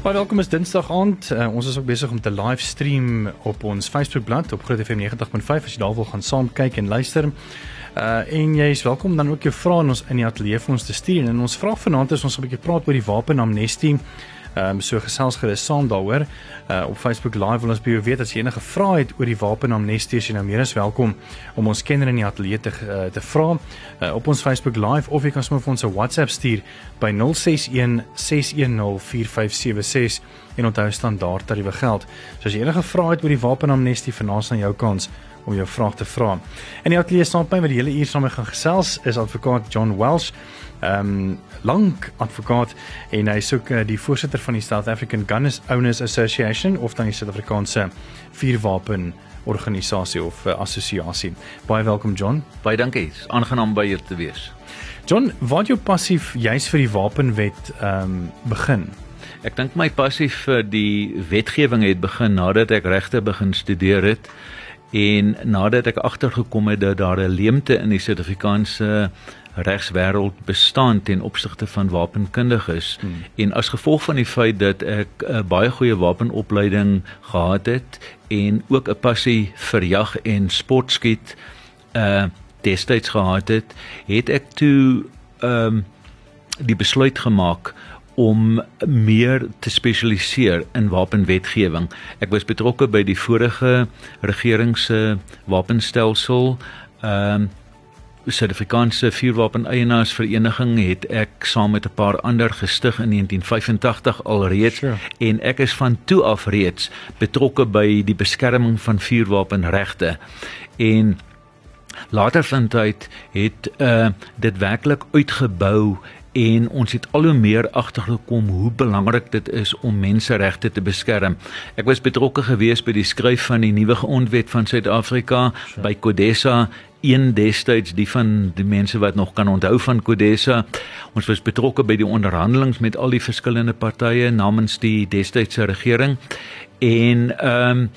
Baie welkom is Dinsdag aand. Uh, ons is ook besig om te livestream op ons Facebookblad op Groot FM 90.5 as jy daar wil gaan saam kyk en luister. Uh en jy is welkom dan ook jou vrae in ons in die ateljee vir ons te stuur. En ons vraag vanaand is ons 'n bietjie praat oor die wapenamnestie. Ehm um, so gesels gerus saam daaroor. Uh op Facebook Live wil ons by jou weet as jy enige vrae het oor die wapenamnestie, as jy nou meer as welkom om ons kenner in die ateljee te uh, te vra uh, op ons Facebook Live of jy kan sommer vir ons 'n WhatsApp stuur by 061 610 4576 en onthou standaard tariewe geld. So as jy enige vrae het oor die wapenamnestie, vanaand aan jou kans om jou vraag te vra. In die ateljee by met die hele uur saam gaan gesels is advokaat John Welsh ehm um, lank advokaat en hy is ook uh, die voorsitter van die South African Gun Owners Association of dan die Suid-Afrikaanse vuurwapen organisasie of uh, assosiasie. Baie welkom John. Baie dankie. Aangenaam by hier te wees. John, wat jou passief juis vir die wapenwet ehm um, begin? Ek dink my passief vir die wetgewing het begin nadat ek regte begin studeer het en nadat ek agtergekom het dat daar 'n leemte in die Suid-Afrikaanse regswêreld bestaan ten opsigte van wapenkundiges hmm. en as gevolg van die feit dat ek 'n uh, baie goeie wapenopleiding gehad het en ook 'n passie vir jag en sportskiet uh destyds gehad het, het ek toe ehm um, die besluit gemaak om meer te spesialiseer in wapenwetgewing. Ek was betrokke by die vorige regering se wapenstelsel ehm um, Suid-Afrikaanse vuurwapeneienaars-vereniging het ek saam met 'n paar ander gestig in 1985 alreeds sure. en ek is van toe af reeds betrokke by die beskerming van vuurwapenregte. En later van tyd het uh dit werklik uitgebou en ons het al hoe meer agtergekom hoe belangrik dit is om menseregte te beskerm. Ek was betrokke gewees by die skryf van die nuwe grondwet van Suid-Afrika sure. by Codesa een destyds die van die mense wat nog kan onthou van Codesa. Ons was betrokke by die onderhandelinge met al die verskillende partye namens die destydse regering en ehm um,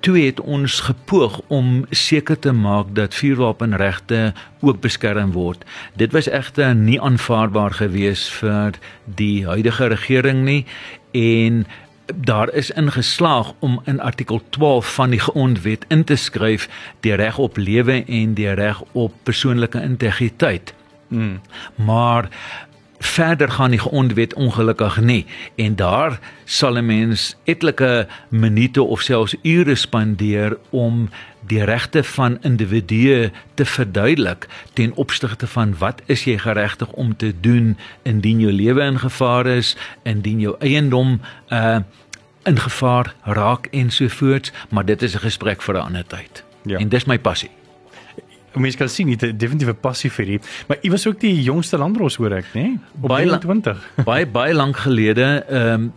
toe het ons gepoog om seker te maak dat vuurwapenregte ook beskerm word. Dit was egter nie aanvaarbaar gewees vir die huidige regering nie en daar is ingeslaag om in artikel 12 van die grondwet in te skryf die reg op lewe en die reg op persoonlike integriteit. Hmm. Maar verder gaan die grondwet ongelukkig nie en daar sal 'n mens etlike minute of selfs ure spandeer om die regte van individue te verduidelik ten opsigte van wat is jy geregtig om te doen indien jou lewe in gevaar is, indien jou eiendom uh in gevaar raak en so voort, maar dit is 'n gesprek vir 'n ander tyd. Ja. En dis my passie. Mens kan sien dit definitief 'n passie vir hom. Maar u was ook die jongste landros hoor ek, nê? Nee? Baie 20. Baie baie lank gelede, ehm um,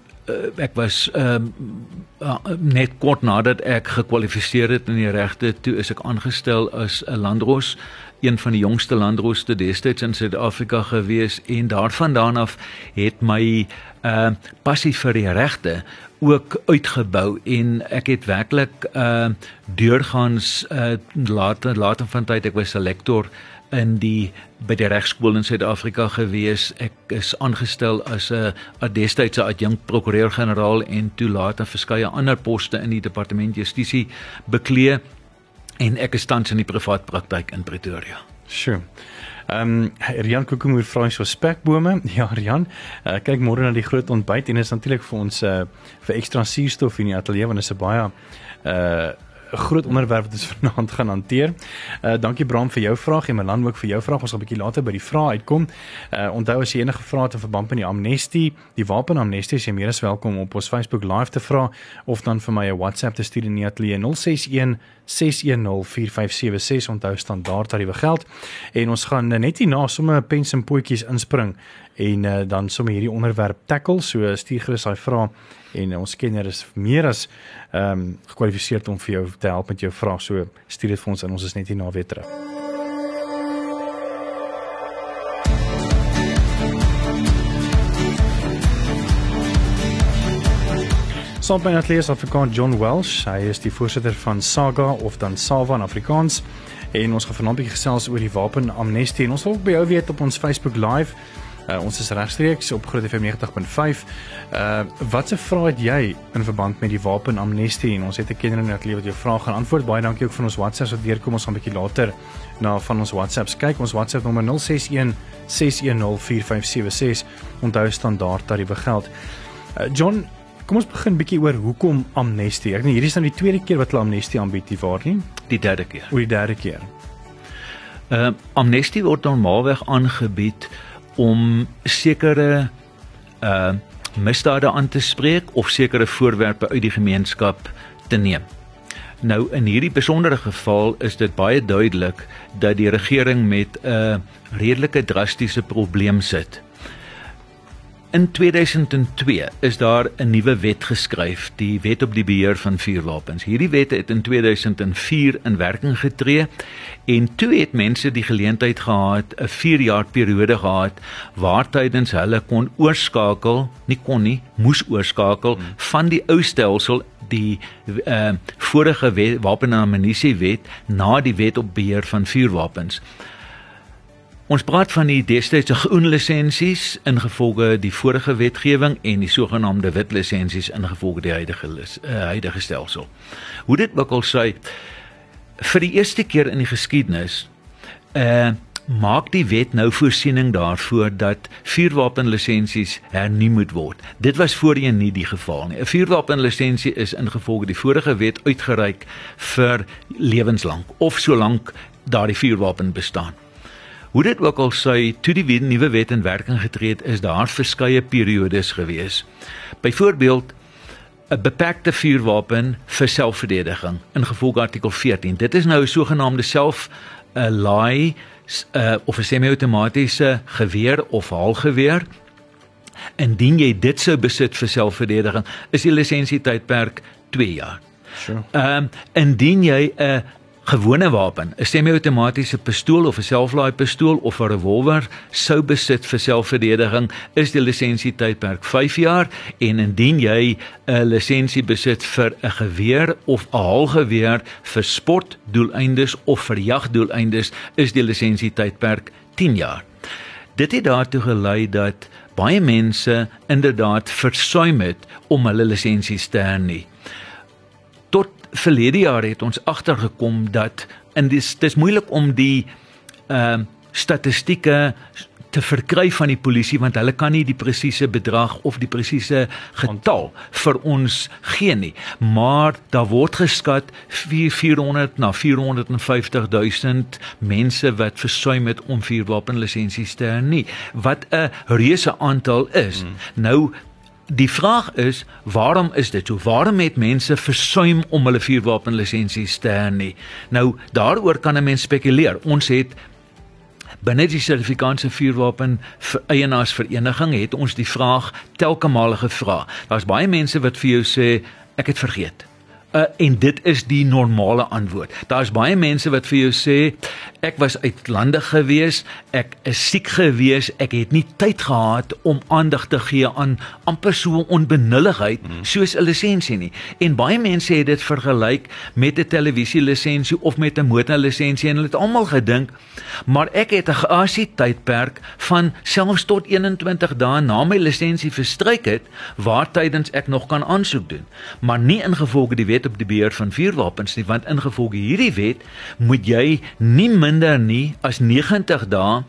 ek was ehm um, uh, net kort nadat ek gekwalifiseer het in die regte, toe is ek aangestel as 'n landros een van die jongste landroste destyds in Suid-Afrika gewees en daarvandaan af het my uh passie vir die regte ook uitgebou en ek het werklik uh deurgaans uh later later van tyd ek was 'n lektor in die by die regskool in Suid-Afrika gewees. Ek is aangestel as 'n destydse adjunkt prokureur-generaal en toe later verskeie ander poste in die departement justisie beklee en ek is tans in die privaat praktyk in Pretoria. Sjoe. Ehm um, Rian Kokemoer vra ons so spekbome. Ja Rian, uh, kyk môre na die groot ontbyt en is natuurlik vir ons uh, vir ekstra suurstof in die ateljee want dit is 'n baie uh 'n groot onderwerp wat ons vanaand gaan hanteer. Uh dankie Bram vir jou vraag en Melan ook vir jou vraag. Ons gaan 'n bietjie later by die vrae uitkom. Uh onthou as jy enige vrae het in verband met die amnestie, die wapenamnestie, jy meer as welkom op ons Facebook live te vra of dan vir my 'n WhatsApp te stuur in die ateljee 061 6104576 onthou standaard tariewe geld en ons gaan net hierna sommer pens en potjies inspring en uh, dan sommer hierdie onderwerp tackle so stuur gerus daai vrae en ons kenner is meer as ehm um, gekwalifiseer om vir jou te help met jou vraag. So stuur dit vir ons en ons is net hier na weer terug. Ons het net Afrikaans John Welsh. Hy is die voorsitter van Saga of dan Sava in Afrikaans. En ons gaan vanaand 'n bietjie gesels oor die wapenamnestie en ons wil ook by jou weet op ons Facebook Live Uh, ons is regstreeks op Groot FM 90.5. Uh watse vrae het jy in verband met die wapenamnestie en ons het 'n kenner in die wat jou vrae gaan antwoord. Baie dankie ook vir ons WhatsApp wat deurkom. Ons gaan 'n bietjie later na van ons WhatsApps kyk. Ons WhatsApp nommer 061 610 4576. Onthou standaard tariewe geld. Uh, John, kom ons begin bietjie oor hoekom amnestie. Ek dink hierdie is nou die tweede keer wat hulle amnestie aanbied, die waar nie? Die derde keer. O, die derde keer. Uh amnestie word normaalweg aangebied om sekere uh misdade aan te spreek of sekere voorwerpe uit die gemeenskap te neem. Nou in hierdie besondere geval is dit baie duidelik dat die regering met 'n redelike drastiese probleem sit. In 2002 is daar 'n nuwe wet geskryf, die Wet op die beheer van vuurwapens. Hierdie wet het in 2004 in werking getree en toe het mense die geleentheid gehad, 'n 4 jaar periode gehad waar tydens hulle kon oorskakel, nie kon nie, moes oorskakel van die ou stelsel die uh, vorige wet, wapen en ammunisie wet na die wet op beheer van vuurwapens. Ons praat van die destydse groen lisensies ingevolge die vorige wetgewing en die sogenaamde wit lisensies ingevolge die huidige uh, huidige stelsel. Hoe dit ook al sê vir die eerste keer in die geskiedenis uh maak die wet nou voorsiening daarvoor dat vuurwapenlisensies hernu moet word. Dit was voorheen nie die geval nie. 'n Vuurwapenlisensie is ingevolge die vorige wet uitgereik vir lewenslank of solank daardie vuurwapen bestaan. Hoe dit ook al sê, toe die nuwe wet in werking getree het, is daar verskeie periodes gewees. Byvoorbeeld 'n beperkte vuurwapen vir selfverdediging in gevolg artikel 14. Dit is nou 'n sogenaamde self 'n laai uh, of 'n semi-outomatiese geweer of haalgeweer. Indien jy dit sou besit vir selfverdediging, is die lisensietydperk 2 jaar. Sure. Ehm um, indien jy 'n gewone wapen, 'n semi-outomatiese pistool of 'n selflaai pistool of 'n revolver sou besit vir selfverdediging, is die lisensietydperk 5 jaar en indien jy 'n lisensie besit vir 'n geweer of 'n haalgeweer vir sportdoeleindes of vir jagdoeleindes, is die lisensietydperk 10 jaar. Dit het daartoe gelei dat baie mense inderdaad versuim het om hulle lisensies te hernie verlede jaar het ons agtergekom dat in dis dis moeilik om die ehm uh, statistieke te verkry van die polisie want hulle kan nie die presiese bedrag of die presiese getal vir ons gee nie maar daar word geskat 400 na 450 000 mense wat versuim het om vuurwapenlisensies te hê wat 'n reuse aantal is hmm. nou Die vraag is, waarom is dit so? Waarom het mense versuim om hulle vuurwapenlisensies te hernie? Nou, daaroor kan 'n mens spekuleer. Ons het binne die sertifikaatse vuurwapen eienaarsvereniging het ons die vraag telke male gevra. Daar's baie mense wat vir jou sê ek het vergeet. Uh, en dit is die normale antwoord. Daar's baie mense wat vir jou sê ek was uitlandig gewees, ek is siek gewees, ek het nie tyd gehad om aandag te gee aan amper so 'n onbenulligheid hmm. soos 'n lisensie nie. En baie mense het dit vergelyk met 'n televisielisensie of met 'n motorlisensie en hulle het almal gedink, maar ek het 'n geasie tydperk van selfs tot 21 dae na my lisensie verstryk het waar tydens ek nog kan aansoek doen, maar nie ingevolge die wet op die beheer van vuurwapens nie want ingevolge hierdie wet moet jy nie minder nie as 90 dae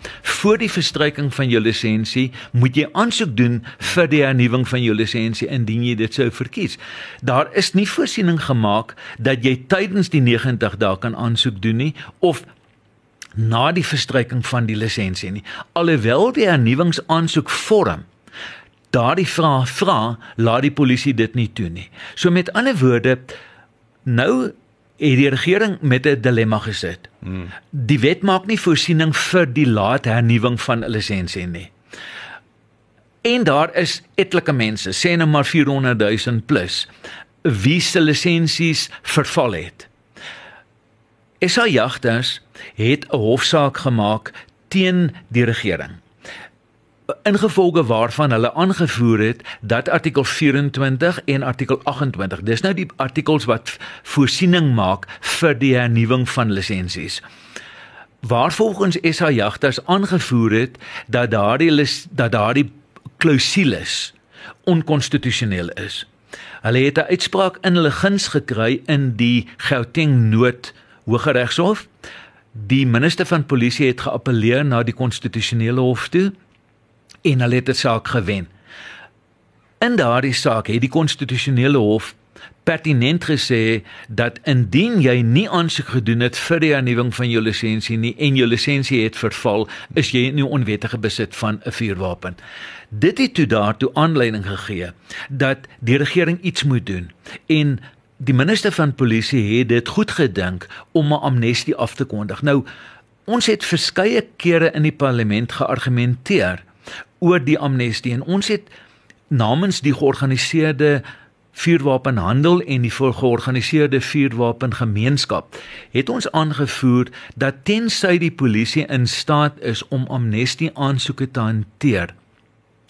voor die verstryking van jou lisensie moet jy aansoek doen vir die hernuwing van jou lisensie indien jy dit sou verkies. Daar is nie voorsiening gemaak dat jy tydens die 90 dae kan aansoek doen nie of na die verstryking van die lisensie nie. Alhoewel die hernuwingsaansoek vorm daardie vraag vra, laat die polisie dit nie toe nie. So met ander woorde, nou het die regering met 'n dilemma gesit. Hmm. Die wet maak nie voorsiening vir die laat hernuwing van 'n lisensie nie. En daar is etlike mense, sê nou maar 400 000 plus, wie se lisensies verval het. SA Jagters het 'n hofsaak gemaak teen die regering ingevolge waarvan hulle aangevoer het dat artikel 24 en artikel 28 dis nou die artikels wat voorsiening maak vir die hernuwing van lisensies waarvolgens SA jagters aangevoer het dat daardie dat daardie klousules onkonstitusioneel is. Hulle het 'n uitspraak in hulle guns gekry in die Gauteng Noord Hooggeregshof. Die minister van polisie het geappeleer na die konstitusionele hof toe en hulle het 'n saak gewen. In daardie saak het die konstitusionele hof pertinent gesê dat indien jy nie aansoek gedoen het vir die hernuwing van jou lisensie nie en jou lisensie het verval, is jy nie onwettige besit van 'n vuurwapen. Dit het toe daartoe aanleiding gegee dat die regering iets moet doen en die minister van polisie het dit goed gedink om 'n amnestie af te kondig. Nou ons het verskeie kere in die parlement geargumenteer oor die amnestie. En ons het namens die georganiseerde vuurwapenhandel en die georganiseerde vuurwapengemeenskap het ons aangevoer dat tensy die polisie in staat is om amnestie aansoeke te hanteer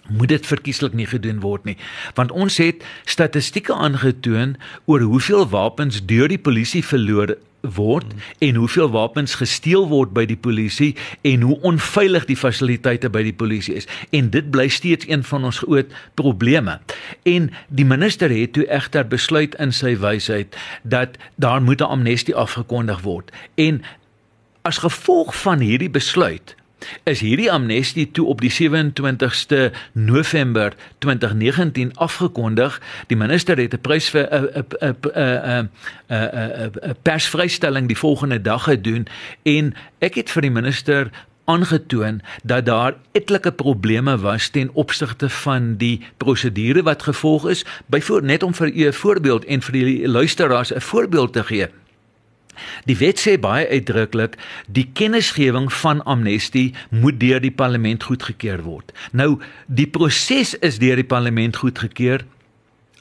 moet dit verkieslik nie gedoen word nie. Want ons het statistieke aangetoon oor hoeveel wapens deur die polisie verlore word hmm. en hoeveel wapens gesteel word by die polisie en hoe onveilig die fasiliteite by die polisie is en dit bly steeds een van ons groot probleme en die minister het toe egter besluit in sy wysheid dat daar moet 'n amnestie afgekondig word en as gevolg van hierdie besluit is hierdie amnestie toe op die 27ste November 2019 afgekondig. Die minister het 'n prys vir 'n 'n 'n 'n persvrystelling die volgende dag gedoen en ek het vir die minister aangetoon dat daar etlike probleme was ten opsigte van die prosedure wat gevolg is. Byvoorbeeld net om vir u 'n voorbeeld en vir die luisteraars 'n voorbeeld te gee. Die wet sê baie uitdruklik die kennisgewing van amnestie moet deur die parlement goedgekeur word. Nou die proses is deur die parlement goedgekeur,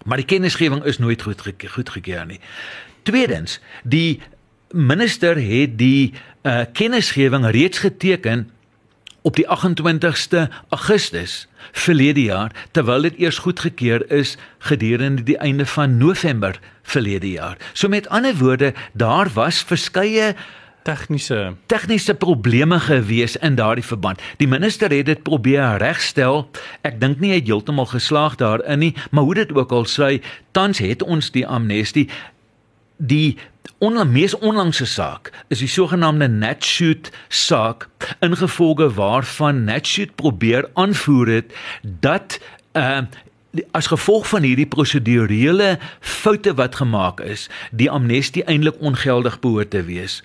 maar die kennisgewing is nooit goedgekeur goedgekeur nie. Tweedens, die minister het die uh, kennisgewing reeds geteken op die 28ste Augustus verlede jaar terwyl dit eers goedgekeur is gedurende die einde van November verlede jaar. So met ander woorde, daar was verskeie tegniese tegniese probleme gewees in daardie verband. Die minister het dit probeer regstel. Ek dink nie hy het heeltemal geslaag daarin nie, maar hoe dit ook al sê, tans het ons die amnestie die onla mees onlangse saak is die sogenaamde Natshoot saak ingevolge waarvan Natshoot probeer aanvoer het dat uh as gevolg van hierdie prosedurele foute wat gemaak is, die amnestie eintlik ongeldig behoort te wees.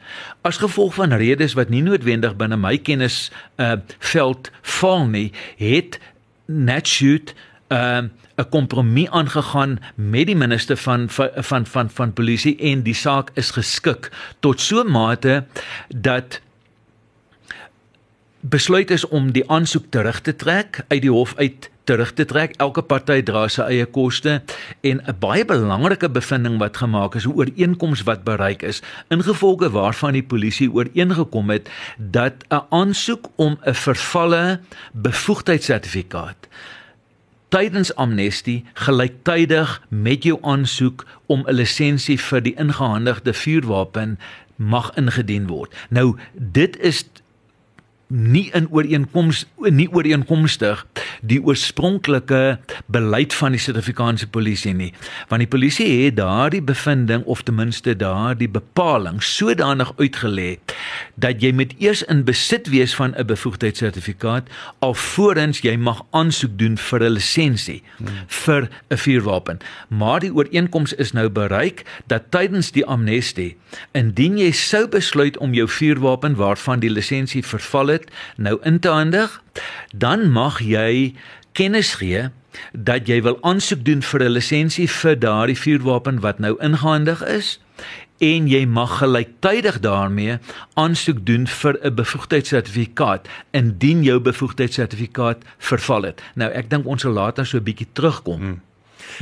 As gevolg van redes wat nie noodwendig binne my kennis uh veld val nie, het Natshoot 'n kompromie aangegaan met die minister van van van van, van polisie en die saak is geskik tot so 'n mate dat besluit is om die aansoek terug te trek uit die hof uit terug te trek. Elke party dra sy eie koste en 'n baie belangrike bevinding wat gemaak is, 'n ooreenkoms wat bereik is, ingevolge waarvan die polisie ooreengekom het dat 'n aansoek om 'n vervalle bevoegdheidssertifikaat tydens amnestie gelyktydig met jou aansoek om 'n lisensie vir die ingehandigde vuurwapen mag ingedien word. Nou dit is nie in ooreenkoms nie ooreenkomstig die oorspronklike beleid van die Suid-Afrikaanse polisie nie. Want die polisie het daardie bevinding of ten minste daardie bepaling sodanig uitgelê dat jy moet eers in besit wees van 'n bevoegdheidssertifikaat alvorens jy mag aansoek doen vir 'n lisensie vir 'n vuurwapen. Maar die ooreenkoms is nou bereik dat tydens die amnestie indien jy sou besluit om jou vuurwapen waarvan die lisensie verval dit nou in te handig, dan mag jy kennis gee dat jy wil aansoek doen vir 'n lisensie vir daardie vuurwapen wat nou ingehandig is en jy mag gelyktydig daarmee aansoek doen vir 'n bevoegdheidssertifikaat indien jou bevoegdheidssertifikaat verval het. Nou ek dink ons sal later so 'n bietjie terugkom hmm.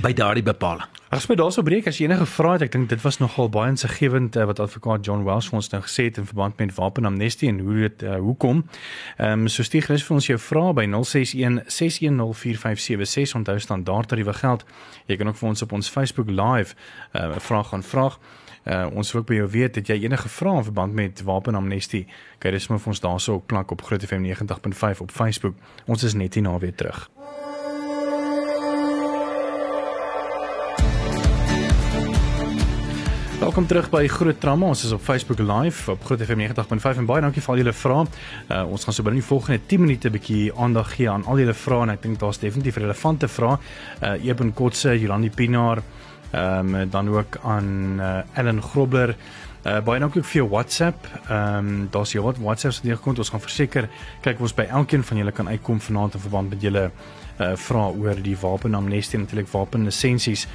by daardie bepaling. As my daarso breek as jy enige vrae het, ek dink dit was nogal baie insiggewend uh, wat advokaat John Wells vir ons nou gesê het in verband met wapenamnestie en hoe dit uh, hoekom. Ehm um, so stuur gerus vir ons jou vrae by 061 6104576 onthou standaard tariewe geld. Jy kan ook vir ons op ons Facebook live 'n uh, vraag gaan vra. Uh ons wil ook by jou weet het jy enige vrae in verband met wapenamnestie? Kyk, dis maar vir ons daarso op plak op Groot FM 90.5 op Facebook. Ons is net hier na weer terug. Welkom terug by Groot Trauma. Ons is op Facebook Live op Groot FM 90.5 en baie dankie vir al julle vrae. Uh, ons gaan so binne die volgende 10 minute 'n bietjie aandag gee aan al julle vrae en ek dink daar's definitief relevante vrae. Uh Eben Kotse, Jolandi Pinaar, ehm um, dan ook aan uh, Ellen Grobler. Uh baie dankie vir jou WhatsApp. Ehm um, daar's jy wat WhatsApp se deurgekom. Ons gaan verseker kyk of ons by elkeen van julle kan uitkom vanaand in verband met julle uh vrae oor die wapenamnestie en natuurlik wapenlisensies.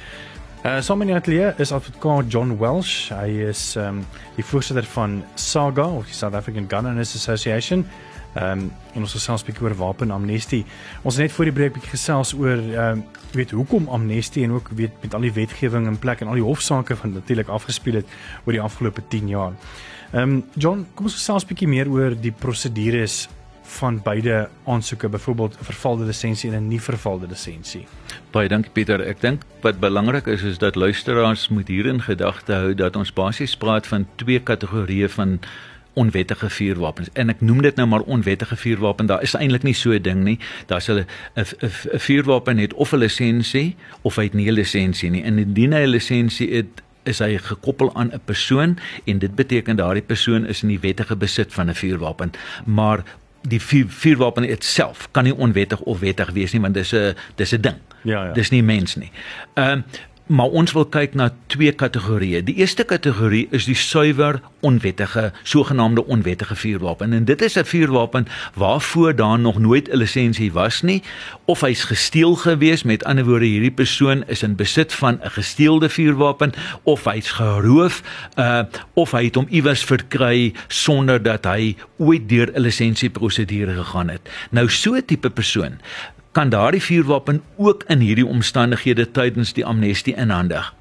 Uh saam in die ateljee is advokaat John Welsh. Hy is um, die voorsitter van SAGA of die South African Gun Owners Association. Ehm um, en ons gesels 'n bietjie oor wapenamnestie. Ons het net voor die breek bietjie gesels oor ehm um, weet hoekom amnestie en ook weet met al die wetgewing in plek en al die hofsaake van natuurlik afgespeel het oor die afgelope 10 jaar. Ehm um, John, kom ons gesels 'n bietjie meer oor die prosedures van beide aansoeke, byvoorbeeld 'n vervalde lisensie en 'n nie vervalde lisensie. Baie dankie Pieter. Ek dink wat belangrik is is dat luisteraars moet hier in gedagte hou dat ons basies praat van twee kategorieë van onwettige vuurwapens. En ek noem dit nou maar onwettige vuurwapen. Daar is eintlik nie so 'n ding nie. Daar's 'n 'n vuurwapen het of 'n lisensie of hy het nie 'n lisensie nie. En indien hy 'n lisensie het is hy gekoppel aan 'n persoon en dit beteken daardie persoon is in die wettige besit van 'n vuurwapen maar die vuur, vuurwapen itself kan nie onwettig of wettig wees nie want dis 'n dis 'n ding. Ja ja. Dis nie mens nie. Ehm um, maar ons wil kyk na twee kategorieë. Die eerste kategorie is die suiwer onwettige, sogenaamde onwettige vuurwapen. En dit is 'n vuurwapen waarvoor daar nog nooit 'n lisensie was nie of hy's gesteel gewees. Met ander woorde, hierdie persoon is in besit van 'n gesteelde vuurwapen of hy's geroof uh of hy het hom iewers verkry sonder dat hy ooit deur 'n lisensieprosedure gegaan het. Nou so 'n tipe persoon kan daardie vuurwapen ook in hierdie omstandighede tydens die amnestie inhandig.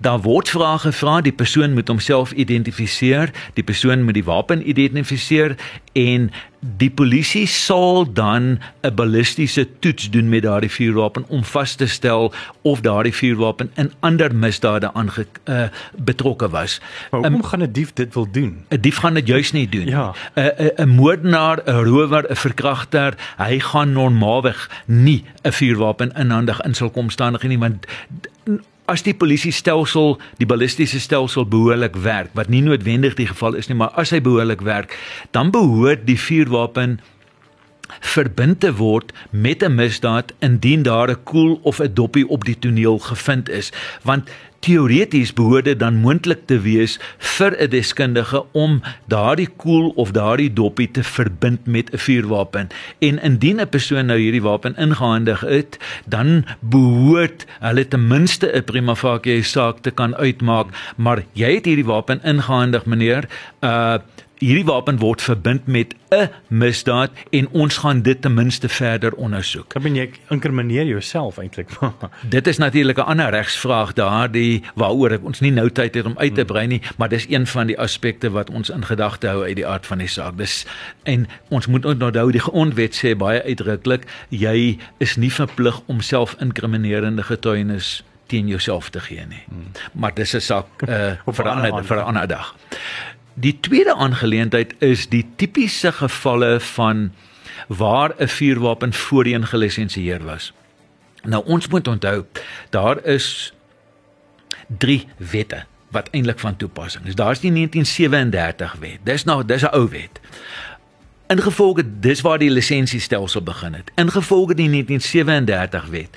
Daar word vrae gevra, die persoon moet homself identifiseer, die persoon moet die wapen identifiseer en die polisie sal dan 'n ballistiese toets doen met daardie vuurwapen om vas te stel of daardie vuurwapen in ander misdade aange uh, betrokke was. Maar hoekom um, gaan 'n dief dit wil doen? 'n Dief gaan dit juis nie doen. 'n ja. 'n 'n moordenaar, 'n rower, 'n verkragter, hy gaan normaalweg nie 'n vuurwapen inhandig in sulke omstandighede nie want as die polisie stelsel, die ballistiese stelsel behoorlik werk, wat nie noodwendig die geval is nie, maar as hy behoorlik werk, dan behoort die vuurwapen verbind te word met 'n misdaad indien daar 'n koel of 'n doppie op die toneel gevind is. Want teoreties behoort dit dan moontlik te wees vir 'n deskundige om daardie koel of daardie doppie te verbind met 'n vuurwapen. En indien 'n persoon nou hierdie wapen ingehandig het dan behoort hulle ten minste 'n prima facie saak te kan uitmaak. Maar jy het hierdie wapen ingehandig meneer. Uh hierdie wapen word verbind met 'n misdaad en ons gaan dit ten minste verder ondersoek. Ek bedoel jy inkrimineer jouself eintlik. dit is natuurlik 'n ander regsvraag daardie waaroor ons nie nou tyd het om uit te brei nie, maar dis een van die aspekte wat ons in gedagte hou uit die aard van die saak. Dis en ons moet onthou die grondwet sê baie uitdruklik jy is nie verplig om self-inkriminerende getuienis teen jouself te gee nie. Hmm. Maar dis 'n saak uh, vir 'n ander vir 'n ander dag. Die tweede aangeleentheid is die tipiese gevalle van waar 'n vuurwapen voorheen gelisensieer was. Nou ons moet onthou, daar is 3 wette wat eintlik van toepassing is. Daar's die 1937 wet. Dis nou dis 'n ou wet. Ingevolge dis waar die lisensiestelsel begin het. Ingevolge die 1937 wet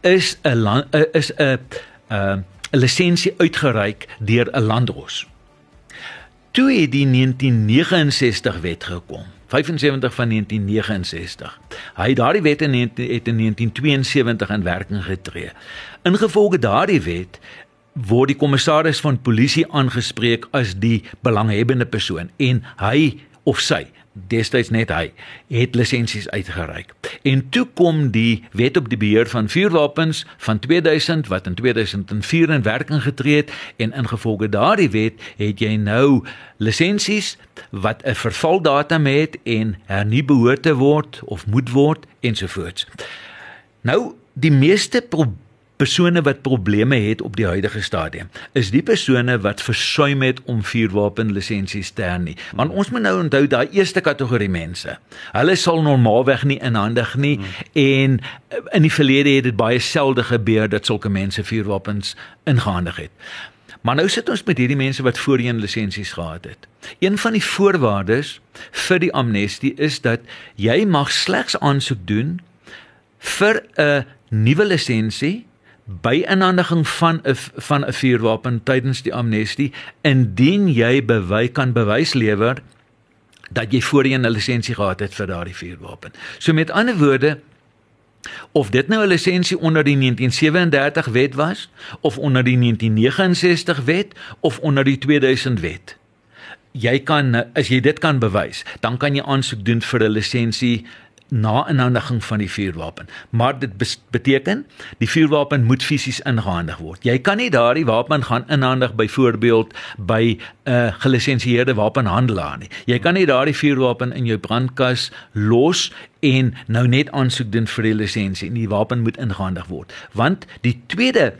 is 'n is 'n 'n lisensie uitgereik deur 'n landdros. Toe het die 1969 wet gekom. 75 van 1969. Hy het daardie wet in het in 1972 in werking getree. Ingevolge daardie wet word die kommissaris van polisie aangespreek as die belanghebbende persoon en hy of sy destyds net hy het lisensies uitgereik. En toe kom die wet op die beheer van vuurwapens van 2000 wat in 2004 in werking getree het en ingevolge daardie wet het jy nou lisensies wat 'n vervaldatum het en hernie behoort te word of moet word ensovoorts. Nou die meeste pro persone wat probleme het op die huidige stadium is die persone wat versuim het om vuurwapen lisensies te hernie. Want ons moet nou onthou daai eerste kategorie mense. Hulle sal normaalweg nie inhandig nie hmm. en eh, in die verlede het dit baie selde gebeur dat sulke mense vuurwapens ingehandig het. Maar nou sit ons met hierdie mense wat voorheen lisensies gehad het. Een van die voorwaardes vir die amnestie is dat jy mag slegs aansoek doen vir 'n nuwe lisensie by inhandiging van 'n van 'n vuurwapen tydens die amnestie indien jy bewy kan bewys lewer dat jy voorheen 'n lisensie gehad het vir daardie vuurwapen. So met ander woorde of dit nou 'n lisensie onder die 1937 wet was of onder die 1969 wet of onder die 2000 wet. Jy kan as jy dit kan bewys, dan kan jy aansoek doen vir 'n lisensie na inhandiging van die vuurwapen. Maar dit beteken die vuurwapen moet fisies ingehandig word. Jy kan nie daardie wapen gaan inhandig byvoorbeeld by 'n uh, gelisensieerde wapenhandelaar nie. Jy kan nie daardie vuurwapen in jou brandkas los en nou net aansoek doen vir die lisensie. Die wapen moet ingehandig word. Want die tweede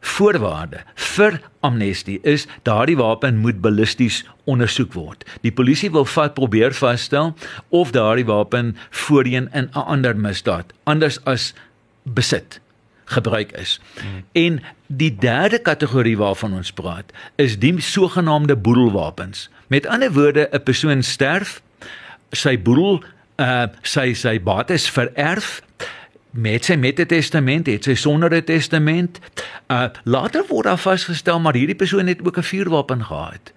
voorwaarde vir amnestie is daardie wapen moet ballisties ondersoek word. Die polisie wil vat probeer vasstel of daardie wapen voorheen in 'n ander misdaad anders as besit gebruik is. Hmm. En die derde kategorie waarvan ons praat is die sogenaamde boedelwapens. Met ander woorde, 'n persoon sterf, sy boedel uh sy sy bates vererf met sy met 'n testament, het sy sonder 'n testament. Uh later word daar vasgestel maar hierdie persoon het ook 'n vuurwapen gehad.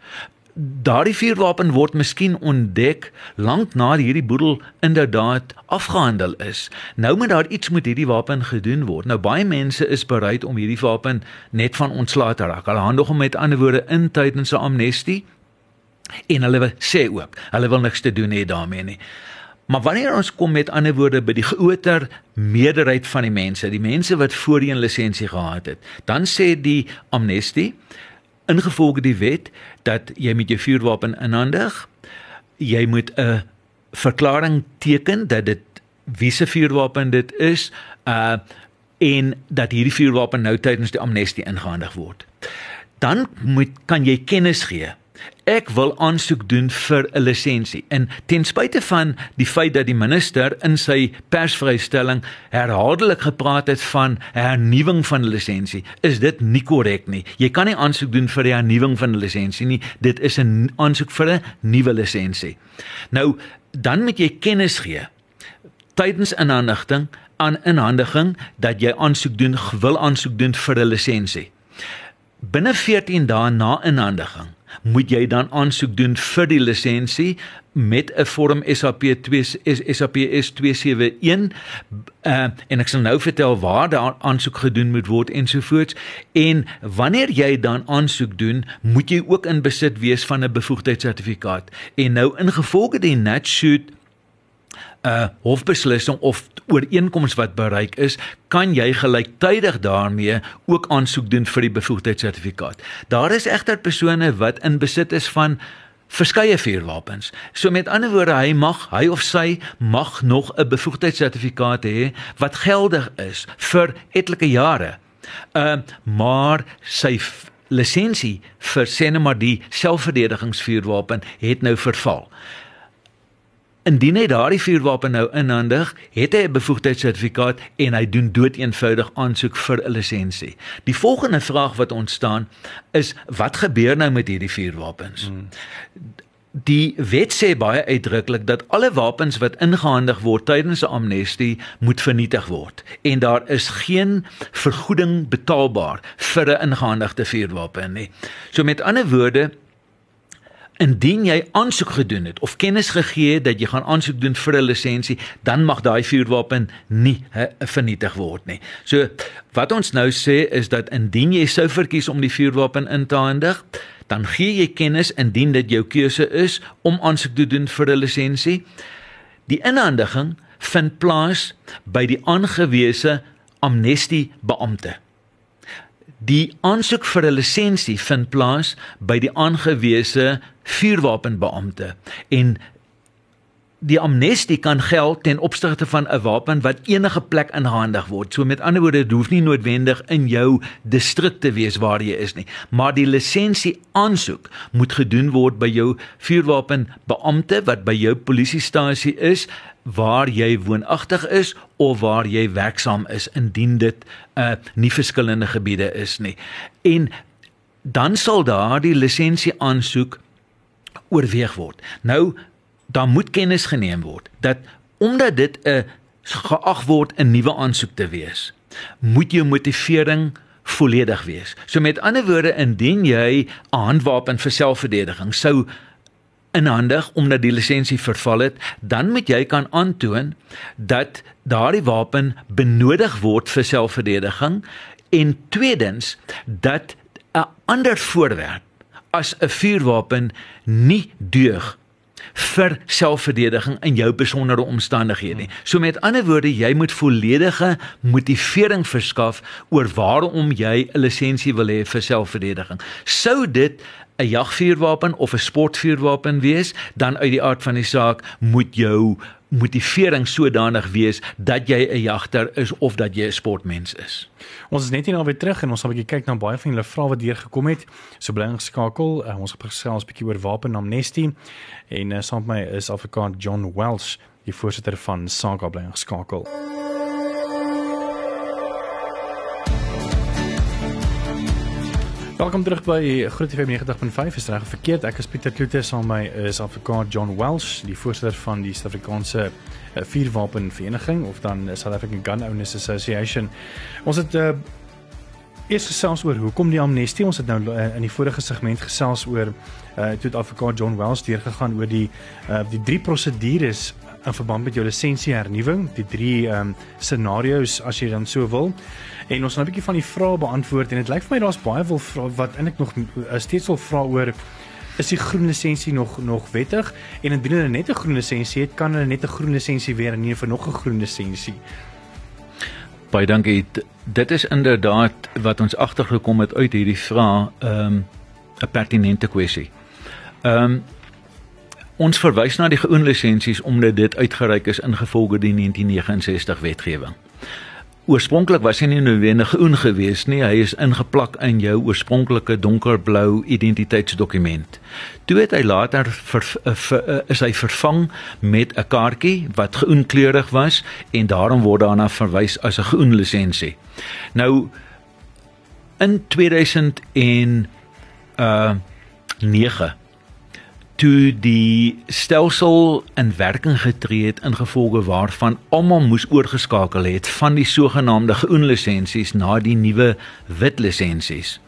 Daardie vuurwapen word miskien ontdek lank na hierdie boedel inderdaad afgehandel is. Nou moet daar iets met hierdie wapen gedoen word. Nou baie mense is bereid om hierdie wapen net van ontslae te raak. Hulle handig om met ander woorde in tydens 'n amnestie en hulle sê ook, hulle wil niks te doen hê daarmee nie. Maar wanneer ons kom met ander woorde by die groter meerderheid van die mense, die mense wat voorheen lisensie gehad het, dan sê die amnestie ingevolge die wet dat jy met jou vuurwapen inhandig, jy moet 'n verklaring teken dat dit wiese vuurwapen dit is, uh en dat hierdie vuurwapen nou tydens die amnestie ingehandig word. Dan moet kan jy kennis gee Ek wil aansoek doen vir 'n lisensie. En ten spyte van die feit dat die minister in sy persvrystelling herhaaldelik gepraat het van hernuwing van 'n lisensie, is dit nie korrek nie. Jy kan nie aansoek doen vir die hernuwing van 'n lisensie nie. Dit is 'n aansoek vir 'n nuwe lisensie. Nou, dan moet jy kennis gee tydens inhandiging aan inhandiging dat jy aansoek doen, wil aansoek doen vir 'n lisensie. Binne 14 dae na inhandiging moet jy dan aansoek doen vir die lisensie met 'n vorm SAP 2 SAP S271 uh, en ek sal nou vertel waar daar aansoek gedoen moet word ensovoorts en wanneer jy dan aansoek doen moet jy ook in besit wees van 'n bevoegdheidssertifikaat. En nou ingevolge die NatShoot 'n uh, hofbeslissing of ooreenkoms wat bereik is, kan jy gelyktydig daarmee ook aansoek doen vir die bevoegdheidssertifikaat. Daar is egter persone wat in besit is van verskeie vuurwapens. So met ander woorde, hy mag, hy of sy mag nog 'n bevoegdheidssertifikaat hê wat geldig is vir etlike jare. Ehm uh, maar sy lisensie vir net maar die selfverdedigingsvuurwapen het nou verval. Indien hy daardie vuurwapen nou inhandig, het hy 'n bevoegdheidssertifikaat en hy doen doeteenvoudig aansoek vir 'n lisensie. Die volgende vraag wat ontstaan is wat gebeur nou met hierdie vuurwapens? Hmm. Die wet sê baie uitdruklik dat alle wapens wat ingehandig word tydens 'n amnestie moet vernietig word en daar is geen vergoeding betaalbaar vir 'n ingehandigde vuurwapen nie. So met ander woorde, Indien jy aansoek gedoen het of kennis gegee het dat jy gaan aansoek doen vir 'n lisensie, dan mag daai vuurwapen nie he, vernietig word nie. So wat ons nou sê is dat indien jy sou verkies om die vuurwapen in te handig, dan gee jy kennis indien dit jou keuse is om aansoek te doen vir 'n lisensie. Die inhandiging vind plaas by die aangewese amnestie beampte. Die aansoek vir 'n lisensie vind plaas by die aangewese vuurwapenbeampte en die amnestie kan geld ten opsigte van 'n wapen wat enige plek inhandig word. So met ander woorde, dit hoef nie noodwendig in jou distrik te wees waar jy is nie, maar die lisensie aansoek moet gedoen word by jou vuurwapenbeampte wat by jou polisiestasie is waar jy woonagtig is of waar jy werksaam is indien dit uh nie verskillende gebiede is nie. En dan sal daardie lisensie aansoek oorweeg word. Nou dan moet kennis geneem word dat omdat dit 'n geag word 'n nuwe aansoek te wees, moet jou motivering volledig wees. So met ander woorde, indien jy 'n handwapen vir selfverdediging sou inhandig omdat die lisensie verval het, dan moet jy kan aantoon dat daardie wapen benodig word vir selfverdediging en tweedens dat 'n ander voorwerp as 'n vuurwapen nie deug vir selfverdediging in jou besondere omstandighede nie. So met ander woorde, jy moet volledige motivering verskaf oor waarom jy 'n lisensie wil hê vir selfverdediging. Sou dit 'n jagvuurwapen of 'n sportvuurwapen wees, dan uit die aard van die saak moet jou motivering sodanig wees dat jy 'n jagter is of dat jy 'n sportmens is. Ons is net hier nou weer terug en ons gaan 'n bietjie kyk na baie van julle vrae wat deur gekom het. So bly ingeskakel. Uh, ons gaan gesels 'n bietjie oor wapenamnestie en uh, saam met my is Afrikaan John Welsh, die voorsitter van SAGA bly ingeskakel. Welkom terug by Groot FM 90.5. Is reg verkeerd? Ek is Pieter Kloete saam my is Afrikaans John Welsh, die voorsitter van die Suid-Afrikaanse uh, vuurwapenvereniging of dan South African Gun Owners Association. Ons het uh, eers gesels oor hoekom die amnestie. Ons het nou uh, in die vorige segment gesels oor uh toe Afrikaans John Welsh deurgegaan oor die uh die drie prosedures in verband met jou lisensie hernuwing, die drie ehm um, scenario's as jy dan so wil. En ons gaan 'n bietjie van die vrae beantwoord en dit lyk vir my daar's baie wil vra wat eintlik nog uh, steeds wil vra oor is die groen lisensie nog nog wettig en indien hulle net 'n groen lisensie het, kan hulle net 'n groen lisensie weer nie vir nog 'n groen lisensie. Baie dankie. Dit is inderdaad wat ons agtergekom het uit hierdie vraag, ehm um, 'n pertinente kwessie. Ehm um, Ons verwys na die groen lisensies omdat dit uitgereik is ingevolge die 1969 wetgewing. Oorspronklik was hy nie noodwendig groen geweest nie, hy is ingeplak in jou oorspronklike donkerblou identiteitsdokument. Toe het hy later ver, ver, is hy vervang met 'n kaartjie wat groenkleurig was en daarom word daarna verwys as 'n groen lisensie. Nou in 2000 en uh 9 toe die stelsel in werking getree het ingevolge waarvan almal moes oorgeskakel het van die sogenaamde groen lisensies na die nuwe wit lisensies.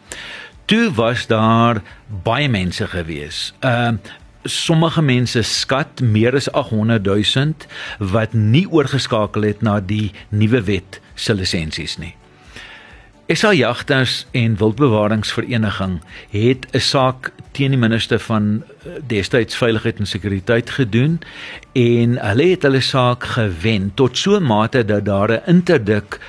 Toe was daar baie mense gewees. Ehm uh, sommige mense skat meer as 800 000 wat nie oorgeskakel het na die nuwe wet se lisensies nie. SA Jagters en Wildbewaringsvereniging het 'n saak teen die minister van eh, destyds veiligheid en sekuriteit gedoen en hulle het hulle saak gewen tot so 'n mate dat daar 'n interdik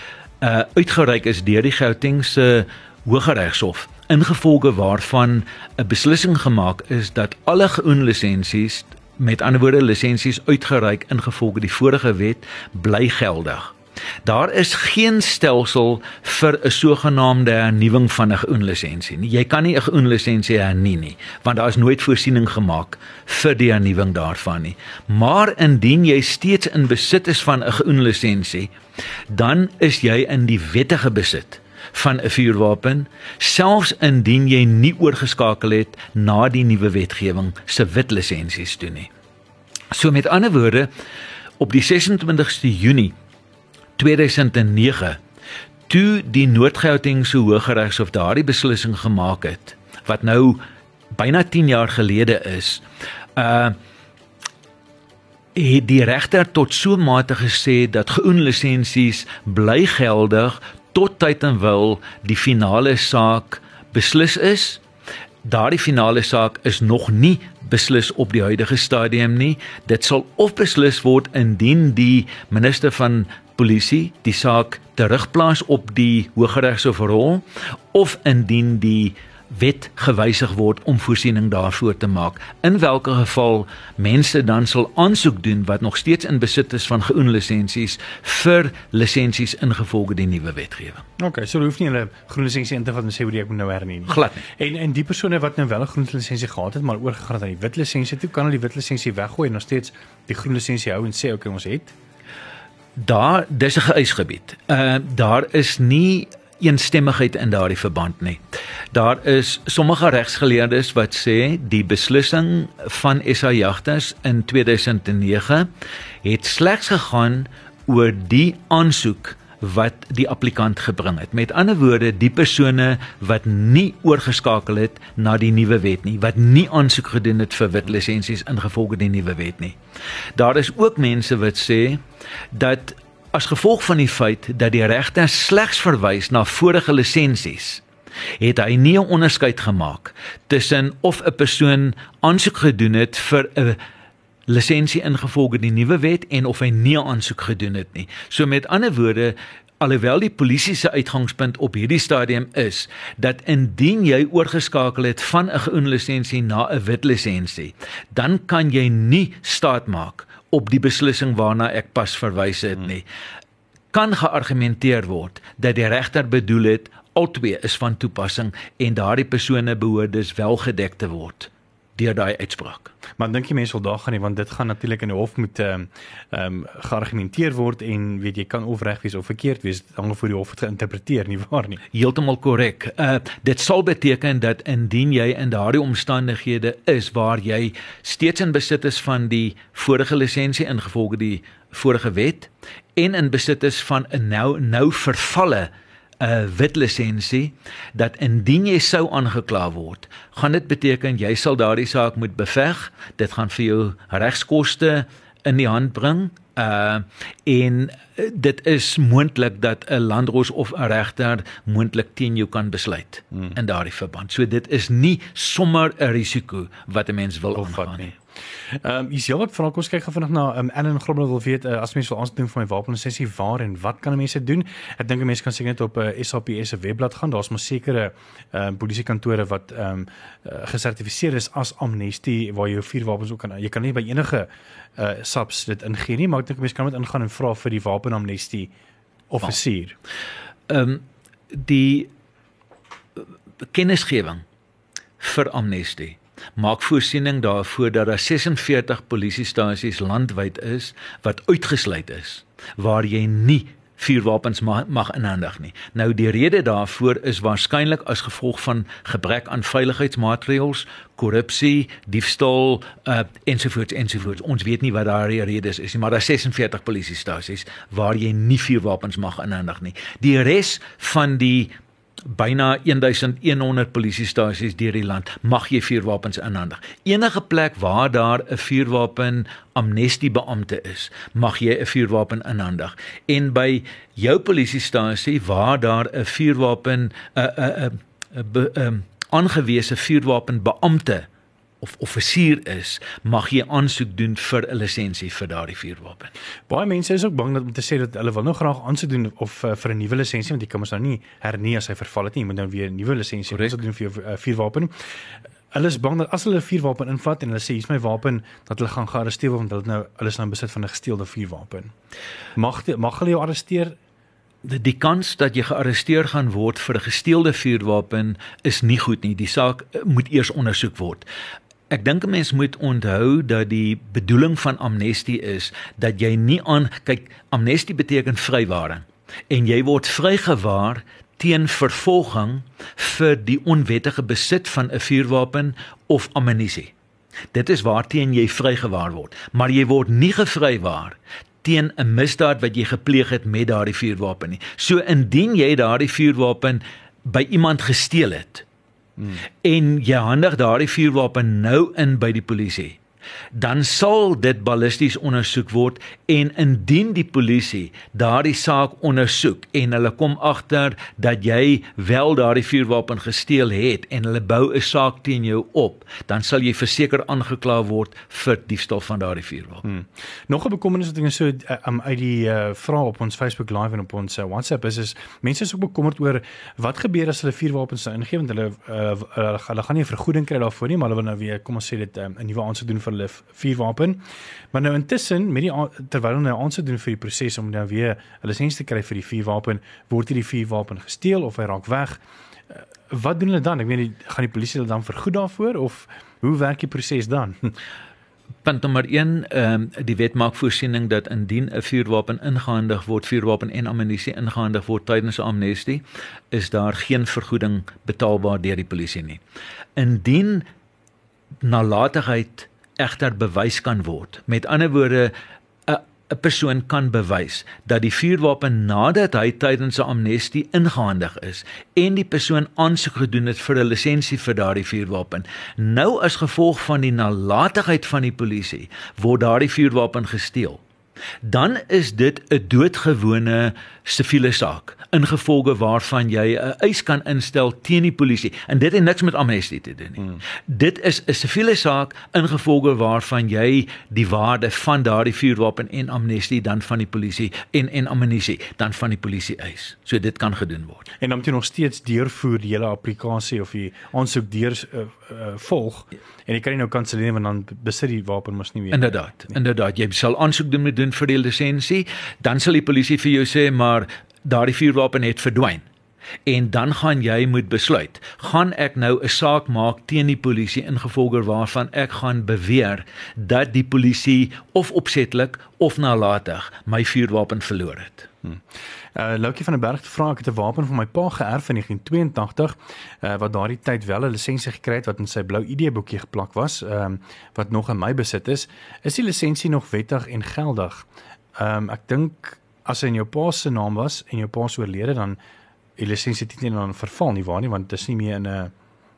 uh, uitgereik is deur die Gautengse Hooggeregshof ingevolge waarvan 'n beslissing gemaak is dat alle groen lisensies met ander woorde lisensies uitgereik ingevolge die vorige wet bly geldig. Daar is geen stelsel vir 'n sogenaamde hernuwing van 'n groen lisensie nie. Jy kan nie 'n groen lisensie hernie nie, want daar is nooit voorsiening gemaak vir die hernuwing daarvan nie. Maar indien jy steeds in besit is van 'n groen lisensie, dan is jy in die wettige besit van 'n vuurwapen, selfs indien jy nie oorgeskakel het na die nuwe wetgewing se wit lisensies toe nie. So met ander woorde, op die 26ste Junie 2009 toe die Noord-Gautengse Hooggeregshof daardie beslissing gemaak het wat nou byna 10 jaar gelede is uh het die regter tot so mate gesê dat groen lisensies bly geldig tot tyd en wil die finale saak beslis is. Daardie finale saak is nog nie beslis op die huidige stadium nie. Dit sal of beslis word indien die minister van polisie die saak terugplaas op die Hooggeregshof rol of indien die wet gewysig word om voorsiening daarvoor te maak. In watter geval mense dan sal aansoek doen wat nog steeds in besit is van groen lisensies vir lisensies ingevolge die nuwe wetgewing. OK, so hoef nie hulle groen lisensie in te vat en sê hoe ek moet nou hernie nie. Glad nie. En en die persone wat nou wel 'n groen lisensie gehad het, maar oorgegaan het aan die wit lisensie toe, kan hulle die wit lisensie weggooi en nog steeds die groen lisensie hou en sê OK, ons het daar dis 'n geëisgebied. Uh daar is nie eensstemmigheid in daardie verband nie. Daar is sommige regsgeleerdes wat sê die beslissing van SA Jagters in 2009 het slegs gegaan oor die aansoek wat die applikant gebring het. Met ander woorde, die persone wat nie oorgeskakel het na die nuwe wet nie, wat nie aansoek gedoen het vir wit lisensies ingevolge die nuwe wet nie. Daar is ook mense wat sê dat as gevolg van die feit dat die regter slegs verwys na vorige lisensies het hy nie 'n onderskeid gemaak tussen of 'n persoon aansoek gedoen het vir 'n lisensie ingevolge die nuwe wet en of hy nie aansoek gedoen het nie. So met ander woorde Alhoewel die polisie se uitgangspunt op hierdie stadium is dat indien jy oorgeskakel het van 'n groen lisensie na 'n wit lisensie, dan kan jy nie staat maak op die beslissing waarna ek pas verwys het nie kan geargumenteer word dat die regter bedoel het albei is van toepassing en daardie persone behoort dus wel gedek te word deur daai uitspraak. Maar dink jy mense sal daar gaan nie want dit gaan natuurlik in die hof moet ehm um, geargumenteer word en weet jy kan of reg wees of verkeerd wees hang voor die hof te interpreteer nie waar nie. Heeltemal korrek. Uh dit sal beteken dat indien jy in daardie omstandighede is waar jy steeds in besit is van die vorige lisensie ingevolge die vorige wet en in besit is van 'n nou nou vervalle 'n wit lisensie dat indien jy sou aangekla word, gaan dit beteken jy sal daardie saak moet beveg. Dit gaan vir jou regskoste in die hand bring. Uh en dit is moontlik dat 'n landros of 'n regter moontlik teen jou kan besluit hmm. in daardie verband. So dit is nie sommer 'n risiko wat 'n mens wil aangaan nie. Ehm um, is heelwat vra ons kyk gou vinnig na um, Ellen Grobbel wil weet uh, as mense wil aansoek doen vir my wapenlisensie waar en wat kan mense doen? Ek dink mense kan seker net op 'n uh, SAPS se webblad gaan. Daar's mos sekere ehm um, polisiekantore wat ehm um, uh, gesertifiseer is as amnestie waar jy vuurwapens ook kan jy kan nie by enige uh subs dit ingee nie, maar ek dink mense kan net ingaan en vra vir die wapenamnestie offisier. Ehm um, die kennisgewing vir amnestie maak voorsiening daarvoor dat daar 46 polisiestasies landwyd is wat uitgesluit is waar jy nie vuurwapens mag, mag inhandig nie. Nou die rede daarvoor is waarskynlik as gevolg van gebrek aan veiligheidsmaatreëls, korrupsie, diefstal uh, ensovoorts ensovoorts. Ons weet nie wat daardie redes is nie, maar daar is 46 polisiestasies waar jy nie vuurwapens mag inhandig nie. Die res van die byna 1100 polisiestasies deur die land mag jy vuurwapens inhandig. Enige plek waar daar 'n vuurwapen amnestie beampte is, mag jy 'n vuurwapen inhandig. En by jou polisiestasie waar daar 'n vuurwapen 'n 'n 'n aangewese vuurwapen beampte of offisier is, mag jy aansoek doen vir 'n lisensie vir daardie vuurwapen. Baie mense is ook bang dat om te sê dat hulle wil nou graag aansoek doen of uh, vir 'n nuwe lisensie want jy kan mos nou nie hernie as hy verval het nie, jy moet nou weer 'n nuwe lisensie doen vir jou uh, vuurwapen. Hulle is bang dat as hulle 'n vuurwapen invat en hulle sê hier's my wapen dat hulle gaan gearresteer word want hulle nou hulle is nou in besit van 'n gesteelde vuurwapen. Mag die, mag hulle jou arresteer die, die kans dat jy gearresteer gaan word vir 'n gesteelde vuurwapen is nie goed nie. Die saak uh, moet eers ondersoek word. Ek dink 'n mens moet onthou dat die bedoeling van amnestie is dat jy nie aan kyk amnestie beteken vrywaring en jy word vrygewaar teen vervolging vir die onwettige besit van 'n vuurwapen of ammunisie. Dit is waarteen jy vrygewaar word, maar jy word nie gevrywaar teen 'n misdaad wat jy gepleeg het met daardie vuurwapen nie. So indien jy daardie vuurwapen by iemand gesteel het, Hmm. En jy handig daardie vuurwapen nou in by die polisie. Dan sal dit ballisties ondersoek word en indien die polisie daardie saak ondersoek en hulle kom agter dat jy wel daardie vuurwapen gesteel het en hulle bou 'n saak teen jou op, dan sal jy verseker aangekla word vir diefstal van daardie vuurwapen. Hmm. Nog 'n bekommernis wat ek so um, uit die uh, vrae op ons Facebook live en op ons uh, WhatsApp is is mense is ook bekommerd oor wat gebeur as hulle vuurwapens sou ingee want hulle uh, hulle, hulle gaan nie 'n vergoeding kry daarvoor nie, maar hulle wil nou weer kom ons sê dit 'n um, nuwe aansoek doen vir hulle vuurwapen. Maar nou intussen met die terwyl hulle nou aansoek doen vir die proses om nou weer 'n lisensie te kry vir die vuurwapen, word hierdie vuurwapen gesteel of hy raak weg. Uh, wat doen hulle dan? Ek weet gaan die polisie hulle dan vergoed daarvoor of hoe werk die proses dan? Punt nommer 1, ehm die wet maak voorsiening dat indien 'n vuurwapen ingehandig word, vuurwapen en ammunisie ingehandig word tydens 'n amnestie, is daar geen vergoeding betaalbaar deur die polisie nie. Indien nalatigheid egter bewys kan word. Met ander woorde 'n persoon kan bewys dat die vuurwapen nadat hy tydens 'n amnestie ingehandig is en die persoon aansoek gedoen het vir 'n lisensie vir daardie vuurwapen nou as gevolg van die nalatigheid van die polisie word daardie vuurwapen gesteel dan is dit 'n doodgewone siviele saak ingevolge waarvan jy 'n eis kan instel teen die polisie en dit het niks met amnestie te doen nie. Hmm. Dit is 'n siviele saak ingevolge waarvan jy die waarde van daardie vuurwapen en amnestie dan van die polisie en en amnestie dan van die polisie eis. So dit kan gedoen word. En dan moet jy nog steeds deurvoer die hele applikasie of die aansoek deur uh, uh, volg en jy kan nie nou kanselleer want dan besit die wapen mos nie meer. Inderdaad. Nie. Inderdaad, jy sal aansoek doen met doen vir die lisensie, dan sal die polisie vir jou sê maar daardie vuurwapen het verdwyn. En dan gaan jy moet besluit, gaan ek nou 'n saak maak teen die polisie ingevolge waarvan ek gaan beweer dat die polisie of opsetlik of nalatig my vuurwapen verloor het. Hmm. Uh Loukie van der Berg vra ek het 'n wapen van my pa geërf in 1982 uh wat daardie tyd wel 'n lisensie gekry het wat in sy blou ID boekie geplak was, ehm um, wat nog in my besit is. Is die lisensie nog wettig en geldig? Ehm um, ek dink as hy in jou pa se naam was en jou pa se oorlede dan die lisensie nie dan verval nie waar nie want dit is nie meer in 'n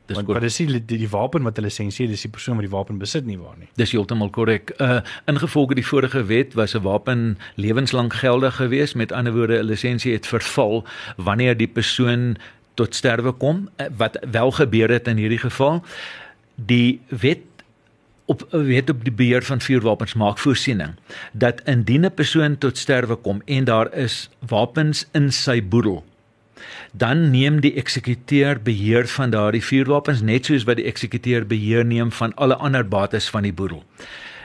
Dis want wat is die, die die wapen wat 'n lisensie het, dis die persoon wat die wapen besit nie waar nie. Dis heeltemal korrek. Uh ingevolge die vorige wet was 'n wapen lewenslank geldig geweest. Met ander woorde, 'n lisensie het verval wanneer die persoon tot sterwe kom, uh, wat wel gebeur het in hierdie geval. Die wet op weet op die beheer van vuurwapens maak voorsiening dat indien 'n persoon tot sterwe kom en daar is wapens in sy boedel dan neem die eksekuteur beheer van daardie vuurwapens net soos wat die eksekuteur beheer neem van alle ander bates van die boedel.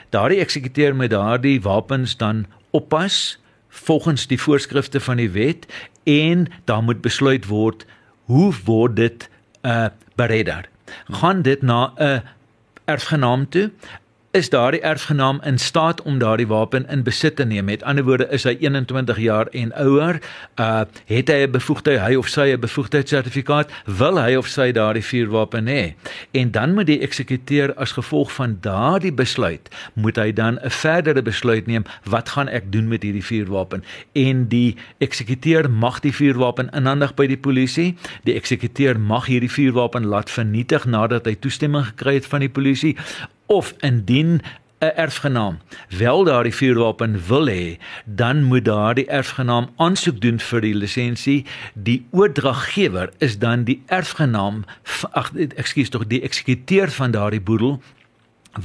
Daardie eksekuteur met daardie wapens dan oppas volgens die voorskrifte van die wet en daar moet besluit word hoe word dit uh bereder. Gaan dit na 'n erfgenaam toe is daardie erfgenaam in staat om daardie wapen in besit te neem. Met ander woorde is hy 21 jaar en ouer, uh het hy 'n bevoegdheid, hy of sy 'n bevoegdheidssertifikaat, wil hy of sy daardie vuurwapen hê. En dan moet die eksekuteur as gevolg van daardie besluit, moet hy dan 'n verdere besluit neem, wat gaan ek doen met hierdie vuurwapen? En die eksekuteur mag die vuurwapen inhandig by die polisie. Die eksekuteur mag hierdie vuurwapen laat vernietig nadat hy toestemming gekry het van die polisie of indien 'n erfgenaam wel daardie vuurwapen wil hê, dan moet daardie erfgenaam aansoek doen vir die lisensie. Die oordraggewer is dan die erfgenaam, ag ekskuus tog die eksekuteur van daardie boedel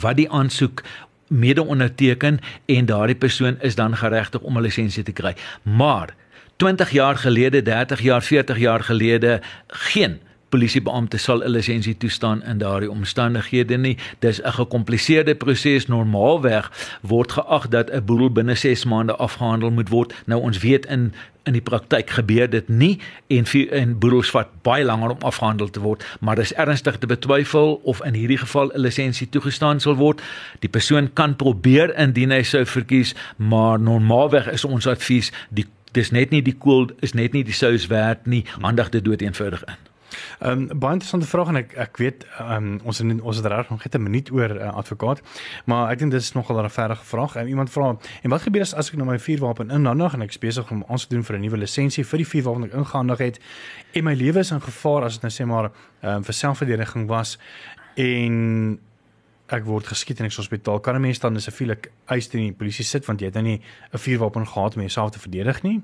wat die aansoek mede onderteken en daardie persoon is dan geregtig om 'n lisensie te kry. Maar 20 jaar gelede, 30 jaar, 40 jaar gelede geen polisiebeampte sal 'n lisensie toestaan in daardie omstandighede nie. Dis 'n gekompliseerde proses. Normaalweg word geag dat 'n boedel binne 6 maande afgehandel moet word. Nou ons weet in in die praktyk gebeur dit nie en en boedels vat baie langer om afgehandel te word, maar dis ernstig te betwyfel of in hierdie geval 'n lisensie toegestaan sal word. Die persoon kan probeer indien hy sou verkies, maar normaalweg is ons advies die dis net nie die koel is net nie die sous werd nie handig dit dood eenvoudig in. Ehm um, baie interessante vraag en ek ek weet ehm um, ons het, ons het reg nog net 'n minuut oor uh, advokaat, maar ek dink dit is nogal 'n verre vraag. Um, iemand vra en wat gebeur as as ek nou my vuurwapen inhandig en ek is besig om ons te doen vir 'n nuwe lisensie vir die vuurwapen wat ek ingehandig het en my lewe is in gevaar as dit nou sê maar ehm um, vir selfverdediging was en ek word geskiet in 'n hospitaal, kan 'n mens dan 'n siviele eis teen die polisie sit want jy het nou nie 'n vuurwapen gehad om jouself te verdedig nie?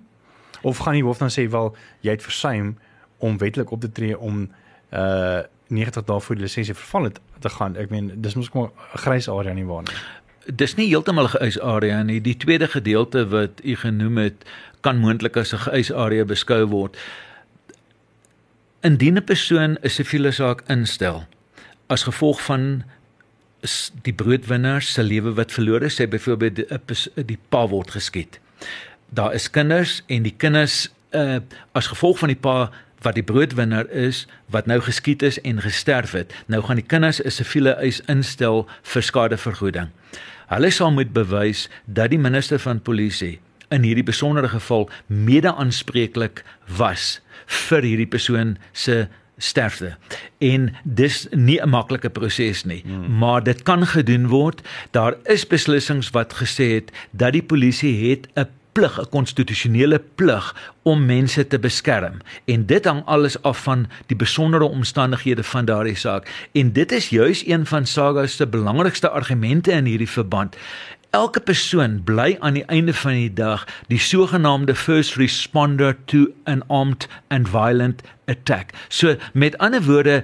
Of gaan die hoof dan sê wel jy het versuim om wettelik op te tree om uh 90 dae voor die lisensie verval het te gaan. Ek meen dis mos 'n grys area nie waar nie. Dis nie heeltemal 'n geëis area nie. Die tweede gedeelte wat u genoem het kan moontlik as 'n geëis area beskou word. Indien 'n persoon 'n siviele saak instel as gevolg van die broodwinner se lewe wat verlore sê byvoorbeeld die, die pa word geskiet. Daar is kinders en die kinders uh as gevolg van die pa wat die broodwinner is wat nou geskiet is en gesterf het. Nou gaan die kinders 'n siviele eis instel vir skadevergoeding. Hulle sal moet bewys dat die minister van polisie in hierdie besondere geval mede-aanspreeklik was vir hierdie persoon se sterfte. En dis nie 'n maklike proses nie, hmm. maar dit kan gedoen word. Daar is beslissings wat gesê het dat die polisie het 'n plig, 'n konstitusionele plig om mense te beskerm. En dit hang alles af van die besondere omstandighede van daardie saak. En dit is juis een van Saga se belangrikste argumente in hierdie verband. Elke persoon bly aan die einde van die dag die sogenaamde first responder to an armed and violent attack. So met ander woorde,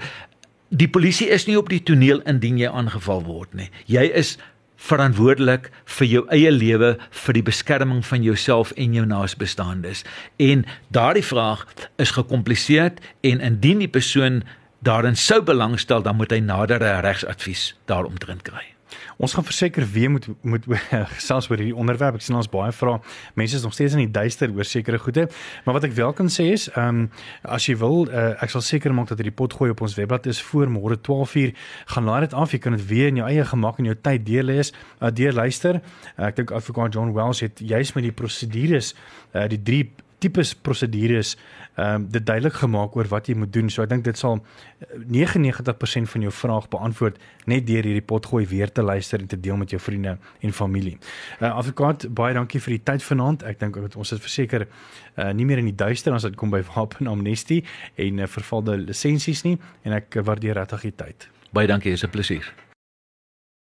die polisie is nie op die toneel indien jy aangeval word nie. Jy is verantwoordelik vir jou eie lewe, vir die beskerming van jouself en jou naasbestaandes. En daardie vraag is gekompliseer en indien die persoon daarin sou belangstel, dan moet hy nadere regsadvies daaromtrent kry. Ons gaan verseker weer moet moet gesels oor hierdie onderwerp. Ek sien ons baie vra. Mense is nog steeds in die duister oor sekere goede. Maar wat ek wel kan sê is, ehm um, as jy wil, uh, ek sal seker maak dat hierdie pot gooi op ons webblad is voor môre 12:00. Gaan laai dit af. Jy kan dit weer in jou eie gemak en jou tyd deurlees, uh, deurluister. Uh, ek dink advokaat John Wells het juis met die prosedures, uh, die drie tipes prosedures ehm um, dit duidelik gemaak oor wat jy moet doen. So ek dink dit sal 99% van jou vraag beantwoord net deur hierdie potgooi weer te luister en te deel met jou vriende en familie. Uh advokaat, baie dankie vir die tyd vanaand. Ek dink ons is verseker uh nie meer in die duister as dit kom by wapen amnestie en uh, vervalde lisensies nie en ek waardeer regtig die tyd. Baie dankie, is 'n plesier.